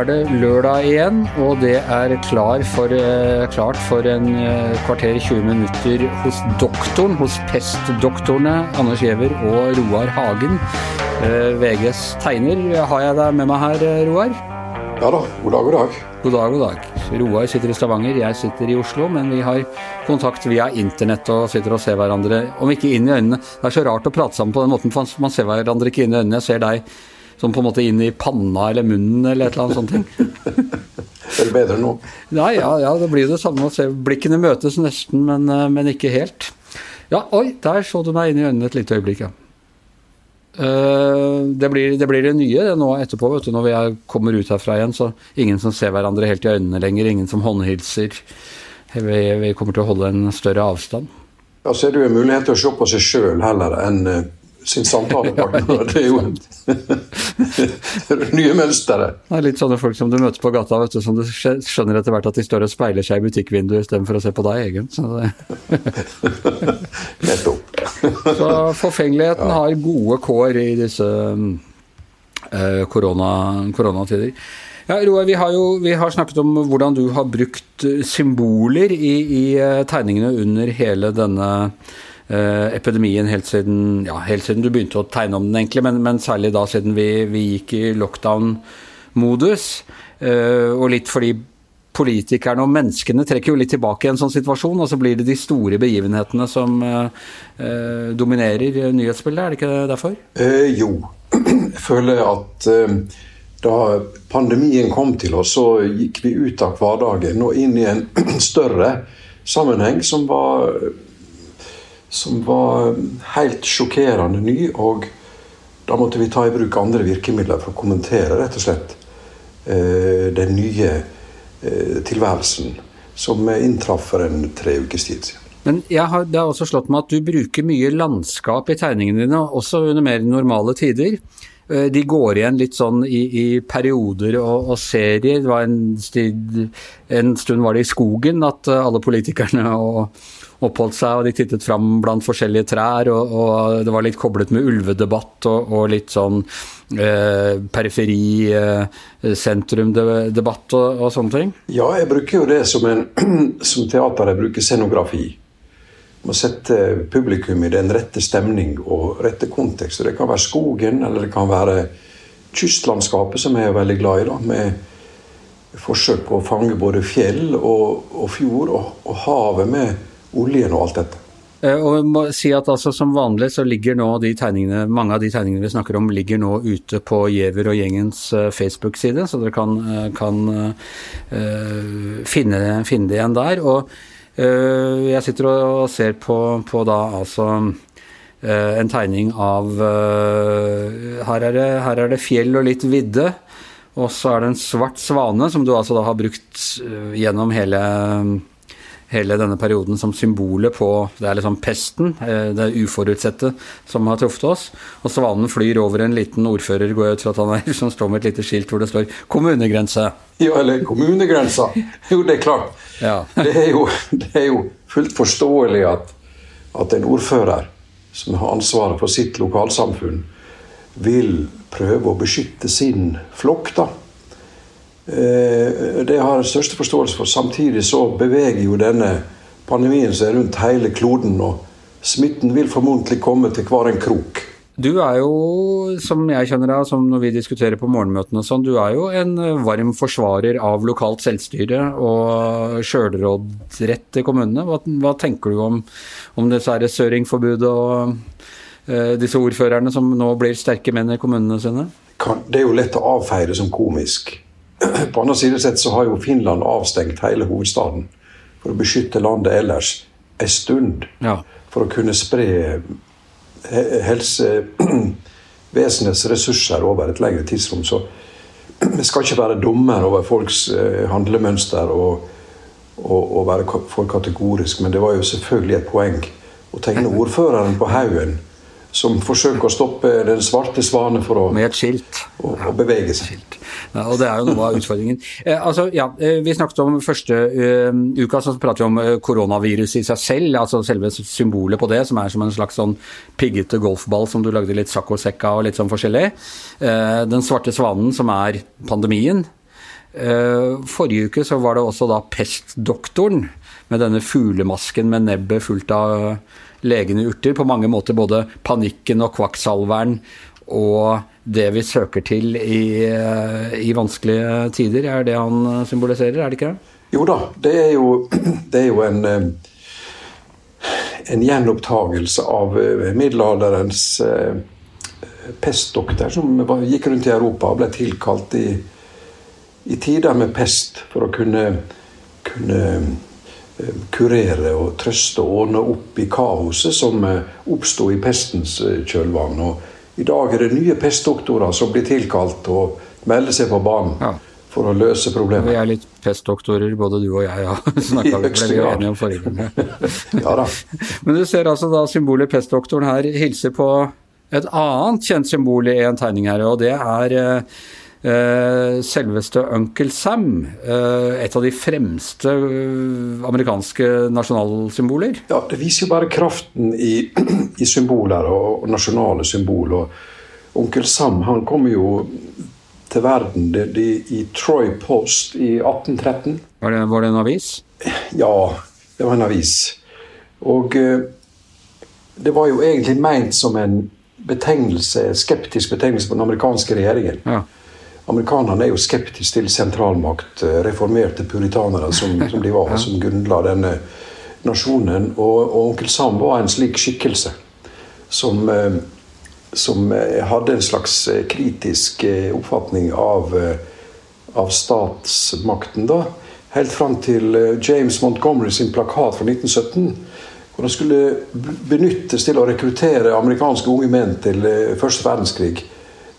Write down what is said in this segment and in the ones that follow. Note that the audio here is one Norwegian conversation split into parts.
er det lørdag igjen, og det er klar for, eh, klart for en eh, kvarter 20 minutter hos doktoren, hos pestdoktorene Anders Giæver og Roar Hagen. Eh, VGs tegner. Har jeg deg med meg her, Roar? Ja da. God dag, god dag. God dag, god dag. Roar sitter i Stavanger, jeg sitter i Oslo, men vi har kontakt via internett og sitter og ser hverandre, om ikke inn i øynene. Det er så rart å prate sammen på den måten, for man ser hverandre ikke inn i øynene. Jeg ser deg Sånn på en måte inn i panna eller munnen eller et eller annet sånt. er det bedre nå? Nei, ja, ja, det blir det samme å se. Blikkene møtes nesten, men, eh, men, ikke helt. Ja, oi, der så du meg inn i øynene et lite øyeblikk, ja. Uh, det, blir, det, blir, det nye det nå etterpå, vet du, når vi er, kommer ut herfra igjen. Så ingen som ser hverandre helt i øynene lenger, ingen som håndhilser. Vi, vi kommer til å holde en større avstand. Ja, Så er det jo en mulighet til å se på seg sjøl heller enn uh sin samtalepartner. Det er jo det nye mønsteret. Det er litt sånne folk som du møter på gata, vet du, som du skjønner etter hvert at de står og speiler seg i butikkvinduet istedenfor å se på deg, egen. Nettopp. Så forfengeligheten har gode kår i disse uh, korona, koronatider. Ja, Roar, vi har jo vi har snakket om hvordan du har brukt symboler i, i uh, tegningene under hele denne Uh, epidemien helt siden, ja, helt siden, du begynte å tegne om den, egentlig, men, men særlig da siden vi, vi gikk i lockdown-modus. Uh, og litt fordi politikerne og menneskene trekker jo litt tilbake i en sånn situasjon, og så blir det de store begivenhetene som eh, dominerer nyhetsbildet, er det ikke derfor? jo. Jeg føler at da pandemien kom til oss, så gikk vi ut av hverdagen og inn i en større sammenheng som var som var helt sjokkerende ny. Og da måtte vi ta i bruk andre virkemidler for å kommentere rett og slett eh, den nye eh, tilværelsen som inntraff for en tre ukes tid siden. Men har, det har også slått meg at du bruker mye landskap i tegningene dine, også under mer normale tider. Eh, de går igjen litt sånn i, i perioder og, og, serier. Det var en, stid, en stund var det i skogen at alle politikerne og oppholdt seg, og de tittet fram blant forskjellige trær. Og, og det var litt koblet med ulvedebatt og, og litt sånn eh, periferi, eh, sentrumdebatt og, og, sånne ting? Ja, jeg bruker jo det som, en, som teater. Jeg bruker scenografi. Må sette publikum i den rette stemning og rette kontekst. Og Det kan være skogen, eller det kan være kystlandskapet, som jeg er veldig glad i. da, med forsøk på å fange både fjell og, og fjord, og, og havet med oljen og alt dette. Eh, og jeg må si at altså, Som vanlig så ligger nå de tegningene, mange av de tegningene vi snakker om, ligger nå ute på Giæver og gjengens uh, Facebook-side, så dere kan, uh, kan uh, finne, finne, det igjen der. Og jeg sitter og ser på, på da altså en tegning av her er, det, her, er det, fjell og litt vidde. Og så er det en svart svane, som du altså da har brukt gjennom hele hele denne perioden som symbolet på det er liksom pesten, eh, det uforutsette, som har truffet oss. Og svanen flyr over en liten ordfører, går jeg ut fra at han er, som står med et lite skilt hvor det står 'kommunegrense'. Ja, eller 'kommunegrensa'. Jo, det er klart. Ja. det, er jo, det, er jo, fullt forståelig at, at en ordfører som har ansvaret for sitt lokalsamfunn, vil prøve å beskytte sin flokk. da det har jeg største forståelse for. Samtidig så beveger jo denne pandemien seg rundt hele kloden, og smitten vil formodentlig komme til hver en krok. Du er jo, som jeg kjenner deg, som når vi diskuterer på morgenmøtene og sånn, du er jo en varm forsvarer av lokalt selvstyre og sjølråderett til kommunene. Hva, hva, tenker du om, om disse søringforbudet og uh, disse ordførerne som nå blir sterke menn i kommunene sine? Det er jo lett å avfeire som komisk. På andre side sett så har jo Finland avstengt hele hovedstaden for å beskytte landet ellers en stund. Ja. For å kunne spre helsevesenets ressurser over et lengre tidsrom. Så vi skal ikke være dommer over folks eh, handlemønster og, og, og være for kategorisk, men det var jo selvfølgelig et poeng å tegne ordføreren på haugen som forsøker å stoppe den svarte svane for å, Med et skilt. å, å bevege seg. Ja, og det er jo noe av utfordringen. Eh, altså, ja, eh, Vi snakket om første uh, uka, så prater vi om eh, koronaviruset i seg selv. altså Selve symbolet på det, som er som en slags sånn piggete golfball som du lagde litt saccosekk av og litt sånn forskjellig. Eh, den svarte svanen, som er pandemien. Eh, forrige uke så var det også da pestdoktoren med denne fuglemasken med nebbet fullt av legende urter. På mange måter både panikken og kvakksalveren og det vi søker til i, eh, i vanskelige tider, er det han symboliserer, er det ikke det? Jo da, det er jo, det er jo en, eh, en gjenopptagelse av eh, middelalderens pestdokter som gikk rundt i Europa og ble tilkalt i, i tider med pest for å kunne, kunne eh, kurere og trøste og ordne opp i kaoset som eh, oppsto i pestens eh, kjølvann. Og I dag er det nye pestdoktorer som blir tilkalt og melder seg på banen Ja. for å løse Vi er litt pestdoktorer, både du og jeg, ja. Snakket, vi ble enige om forrige. Ja da. Men du ser altså da symbolet pestdoktoren her hilser på et annet kjent symbol i en tegning her, og det er eh, eh, selveste Uncle Sam. Eh, et av de fremste eh, amerikanske nasjonalsymboler. Ja, Det viser jo bare kraften i, i symboler og, og nasjonale symboler. Og onkel Sam han kom jo til verden det, det, i Troy Post i 1813. Var det, var det en avis? Ja, det var en avis. Og eh, det var jo egentlig meint som en betegnelse, skeptisk betegnelse på den amerikanske regjeringen. Ja. Amerikanerne er jo skeptiske til sentralmakt, eh, reformerte puritanere som, som de var, som grunnla denne nasjonen. Og, og onkel Sam var en slik skikkelse som, eh, som eh, hadde en slags kritisk oppfatning av, av statsmakten. da, Helt fram til James Montgomery sin plakat fra 1917. Hvor han skulle benyttes til å rekruttere amerikanske unge menn til første verdenskrig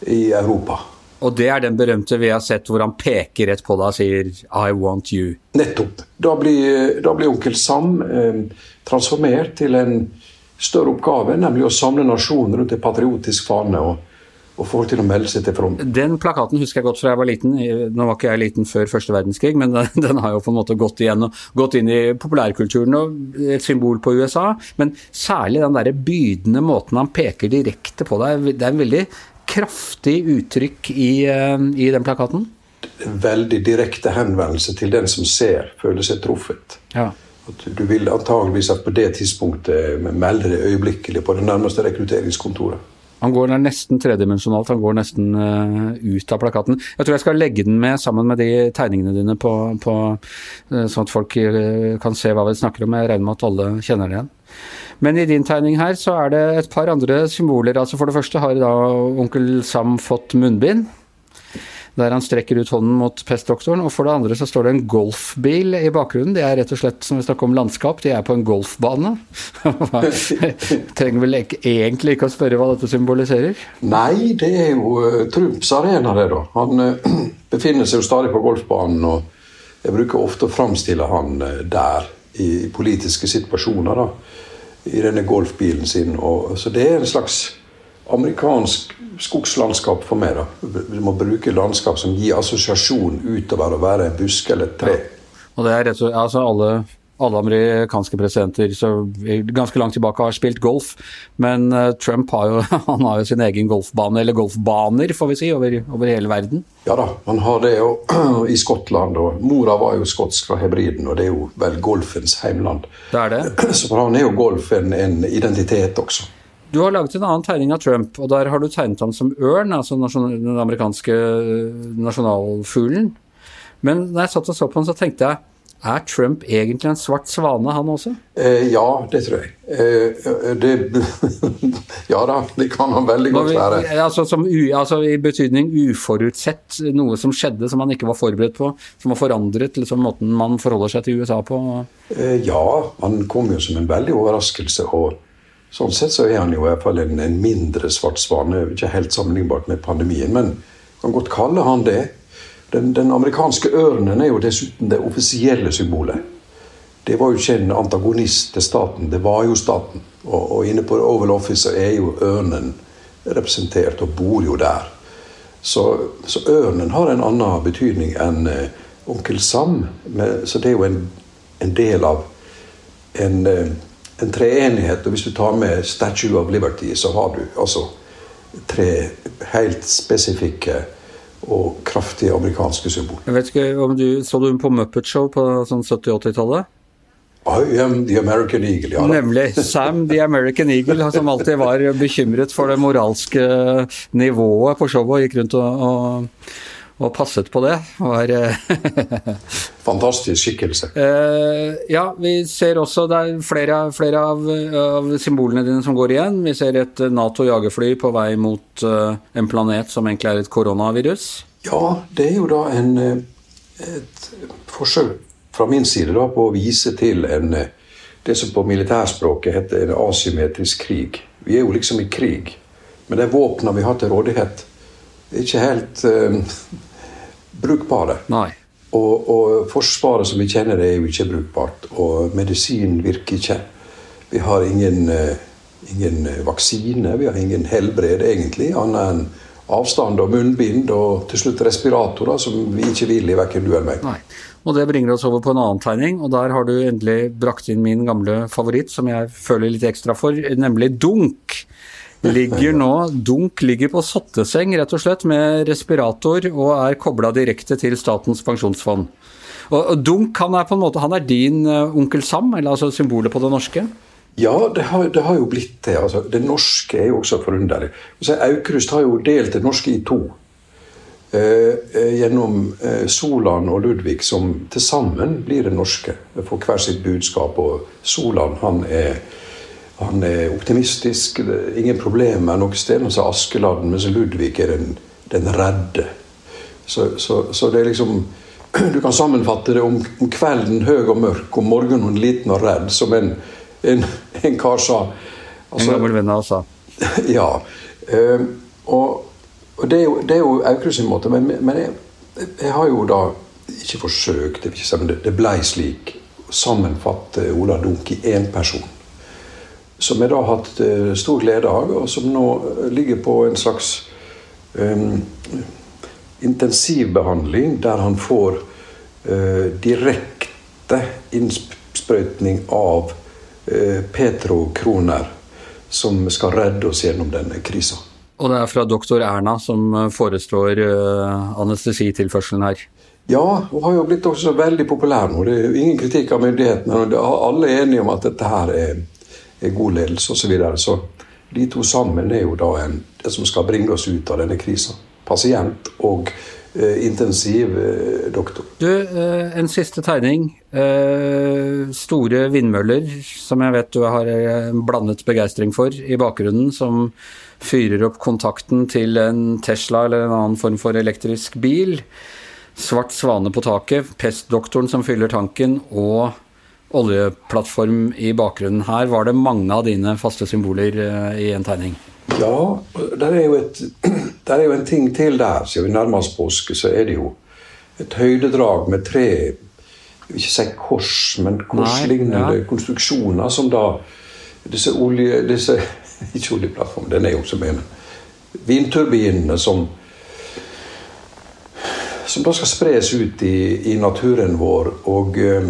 i Europa. Og det er den berømte vi har sett hvor han peker rett på deg og sier 'I want you'. Nettopp. Da blir, da blir onkel Sam eh, transformert til en større oppgave, nemlig å samle nasjonen rundt en patriotisk fane og, og få til å melde seg til front. Den plakaten husker jeg godt fra jeg var liten. Nå var ikke jeg liten før første verdenskrig, men den, den har jo på en måte gått igjen og gått inn i populærkulturen og et symbol på USA. Men særlig den derre bydende måten han peker direkte på deg. Det er en veldig kraftig uttrykk i, eh, i den plakaten. En veldig direkte henvendelse til den som ser, føler seg truffet. Ja. At du vil antageligvis at på det tidspunktet melde deg øyeblikkelig på det nærmeste rekrutteringskontoret. Han går nesten tredimensjonalt, han går nesten uh, ut av plakaten. Jeg tror jeg skal legge den med sammen med de tegningene dine, på, på, uh, sånn at folk uh, kan se hva vi snakker om. Jeg regner med at alle kjenner det igjen. Men i din tegning her så er det et par andre symboler. altså For det første har da onkel Sam fått munnbind. Der han strekker ut hånden mot pestdoktoren. Og for det andre så står det en golfbil i bakgrunnen. Det er rett og slett, som vi snakker om landskap, de er på en golfbane. Trenger vel egentlig ikke å spørre hva dette symboliserer. Nei, det er jo eh, Trumps arena, det, da. Han eh, befinner seg jo stadig på golfbanen, og jeg bruker ofte å framstille han eh, der i politiske situasjoner, da. I denne golfbilen sin. Og, så det er en slags amerikansk skogslandskap for meg, da. Du må bruke landskap som gir assosiasjon utover å være en busk eller et tre. Og det er rett og slett, altså alle, alle amerikanske presidenter så ganske langt tilbake har spilt golf, men eh, Trump har jo, han har jo sin egen golfbane, eller golfbaner får vi si, over, over hele verden. Ja da, han har det jo i Skottland. og Mora var jo skotsk fra Hebriden, og det er jo vel golfens heimland. Det er det. Så for han er jo golf en, en identitet også. Du har laget en annen tegning av Trump, og der har du tegnet ham som ørn, altså den amerikanske eh, nasjonalfuglen. Men når jeg satt og så på han, så tenkte jeg er Trump egentlig en svart svane, han også? Eh, ja, det tror jeg. Eh, eh, det, ja da, det kan han veldig godt være. altså, som altså I betydning uforutsett, noe som skjedde som man ikke var forberedt på, som har forandret liksom, måten man forholder seg til USA på. Eh, ja, han kom jo som en veldig overraskelse. og Sånn sett så er han jo i hvert fall en, en mindre svart svane. Ikke helt sammenlignbart med pandemien, men kan godt kalle han det. Den, den amerikanske ørnen er jo dessuten det offisielle symbolet. Det var jo ikke en antagonist til staten, det var jo staten. Og, og inne på Oval Office er jo ørnen representert, og bor jo der. Så, så ørnen har en annen betydning enn eh, onkel Sam. Med, så det er jo en, en del av en, eh, en treenighet. Og hvis du tar med Statue of Liberty, så har du altså tre helt spesifikke og kraftige amerikanske symboler. Jeg vet ikke om du, Så du på Muppet Show på sånn 70-80-tallet? I am the American Eagle, ja. Nemlig. Sam the American Eagle, som alltid var bekymret for det moralske nivået på showet og gikk rundt og, og, og passet på det. Var, Fantastisk skikkelse. Uh, ja, vi ser også det er flere, flere av, av, symbolene dine som går igjen. Vi ser et Nato-jagerfly på vei mot uh, en planet som egentlig er et koronavirus. Ja, det er jo da en, eh, et forsøk fra min side da, på å vise til en, det som på militærspråket heter en asymmetrisk krig. Vi er jo liksom i krig, men de våpnene vi har til rådighet, er ikke helt uh, brukbare. Nei. Og, og, Forsvaret som vi kjenner det, er jo ikke brukbart. Og medisin virker ikke. Vi har ingen, uh, ingen vaksine, vi har ingen helbred egentlig, annet enn avstand og munnbind og til slutt respiratorer, som vi ikke vil i verken du eller meg. Nei. Og det bringer oss over på en annen tegning, og der har du endelig brakt inn min gamle favoritt, som jeg føler litt ekstra for, nemlig dunk. Ligger nå, Dunk ligger på sotteseng, rett og slett, med respirator og er kobla direkte til Statens pensjonsfond. Og, Dunk han er på en måte, han er din uh, onkel Sam, eller altså symbolet på det norske? Ja, det har, det har jo blitt det. Altså, det norske er jo også forunderlig. Aukrust har jo delt det norske i to. Eh, eh, gjennom eh, Solan og Ludvig, som til sammen blir det norske. For hver sitt budskap. Og Solan han er, han er optimistisk, ingen problemer noe sted. Mens Askeladden, mens Ludvig er den, den redde. Så, så, så, det er liksom Du kan sammenfatte det om, om kvelden høy og mørk, om morgenen liten og redd, som en, en, en kar sa. Altså, en gammel venn av oss sa. Ja. Um, og og Det er jo, det er jo Aukrust sin måte, men, men jeg, jeg, har jo da ikke forsøkt, det, men det, det ble slik, sammenfatte Ola Dunk i én person. Som jeg da har hatt uh, stor glede av, og som nå ligger på en slags um, intensivbehandling der han får uh, direkte innsprøytning av uh, petrokroner som skal redde oss gjennom denne krisa. Og det er fra doktor Erna som eh, forestår uh, anestesitilførselen her. Ja, hun har jo blitt også veldig populær nå. Det er ingen kritikk av myndighetene. Alle er enige om at dette her er, er god ledelse osv. Så, videre. så de to sammen er jo da en, det som skal bringe oss ut av denne krisa. Pasient og intensiv intensivdoktor. Uh, du, eh, en siste tegning. store vindmøller, som jeg vet du har blandet begeistring for, i bakgrunnen. som fyrer opp kontakten til en Tesla eller en annen form for elektrisk bil. Svart svane på taket, pestdoktoren som fyller tanken, og oljeplattform i bakgrunnen. Her var det mange av dine faste symboler eh, i en tegning. Ja, der er jo, et, der er jo en ting til der. Siden vi nærmer oss påske, så er det jo et høydedrag med tre ikke si kors, men korslignende ja. konstruksjoner som da disse, olje, disse ikke oljeplattformen, den er jo som en vindturbinene som som da skal spres ut i, i naturen vår. Og eh,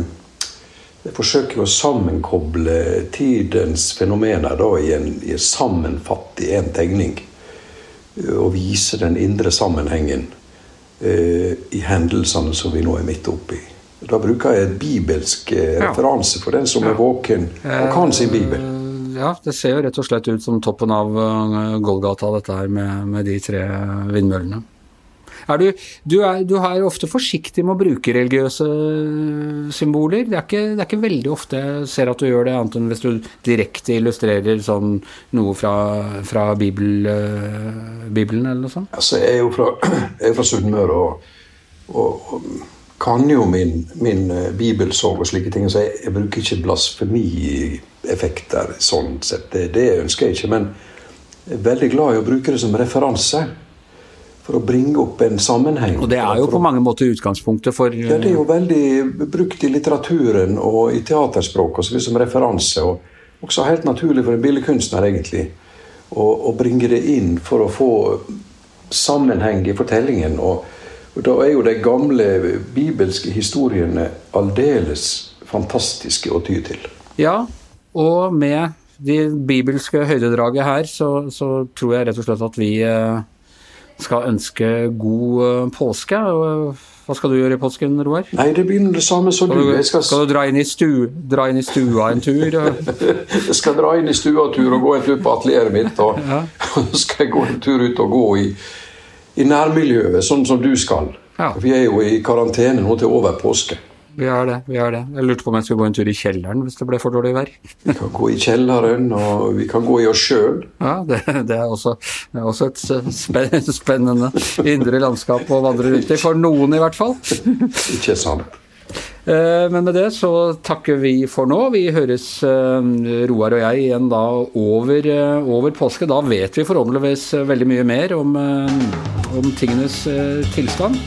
jeg forsøker å sammenkoble tidens fenomener da i en, i en sammenfatt i én tegning. Og vise den indre sammenhengen eh, i hendelsene som vi nå er midt oppi. Da bruker jeg et bibelsk eh, referanse for den som er våken og kan sin bibel ja, det ser jo rett og slett ut som toppen av Golgata, dette her med, med de tre vindmøllene. Er du, du, er, du, er, ofte forsiktig med å bruke religiøse symboler. Det er, ikke, det er, ikke, veldig ofte jeg ser at du gjør det, annet enn hvis du direkte illustrerer sånn noe fra, fra Bibel, uh, Bibelen eller noe sånt. Altså, jeg er jo fra, fra Sunnmøre og, og, og, kan jo min, min uh, bibelsov og slike ting, så jeg, jeg bruker ikke blasfemi effekter sånn sett. Det, det ønsker jeg ikke. Men jeg er veldig glad i å bruke det som referanse. For å bringe opp en sammenheng. Og det er jo på mange måter utgangspunktet for Ja, det er jo veldig brukt i litteraturen og i teaterspråk og så som referanse. og også helt naturlig for en billedkunstner, egentlig, å, å bringe det inn for å få sammenheng i fortellingen. Og, og da er jo de gamle bibelske historiene aldeles fantastiske å ty til. Ja, og med det bibelske høydedraget her, så, så, tror jeg rett og slett at vi eh, skal ønske god eh, påske. Hva skal du gjøre i påsken, Roar? Nei, det begynner det samme som skal du. du. Skal... skal, du dra inn, stu, dra inn i stua en tur? jeg skal dra inn i stua en tur og gå en tur på atelieret mitt. Og ja. så skal jeg gå en tur ut og gå i, i nærmiljøet, sånn som du skal. Ja. Vi er jo i karantene nå til over påske. Vi har det. vi har det. Jeg lurte på om jeg skulle gå en tur i kjelleren hvis det ble for dårlig vær. Vi kan gå i kjelleren, og vi kan gå i oss sjøl. Ja, det, det, er også, det, er også, et spennende indre landskap å vandre rundt i. For noen, i hvert fall. Ikke sant. Eh, men med det så takker vi for nå. Vi høres, eh, Roar og jeg, igjen da over, eh, over påske. Da vet vi forhåpentligvis veldig mye mer om, om tingenes tilstand.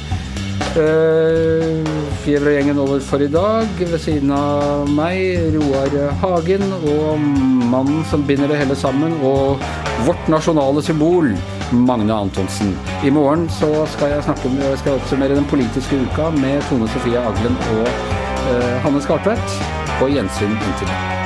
Fjever-gjengen over for i dag. Ved siden av meg Roar Hagen og mannen som binder det hele sammen, og vårt nasjonale symbol, Magne Antonsen. I morgen så skal jeg snakke om, jeg oppsummere den politiske uka med Tone Sofie Aglen og uh, Hanne Skartvedt. På gjensyn inntil da.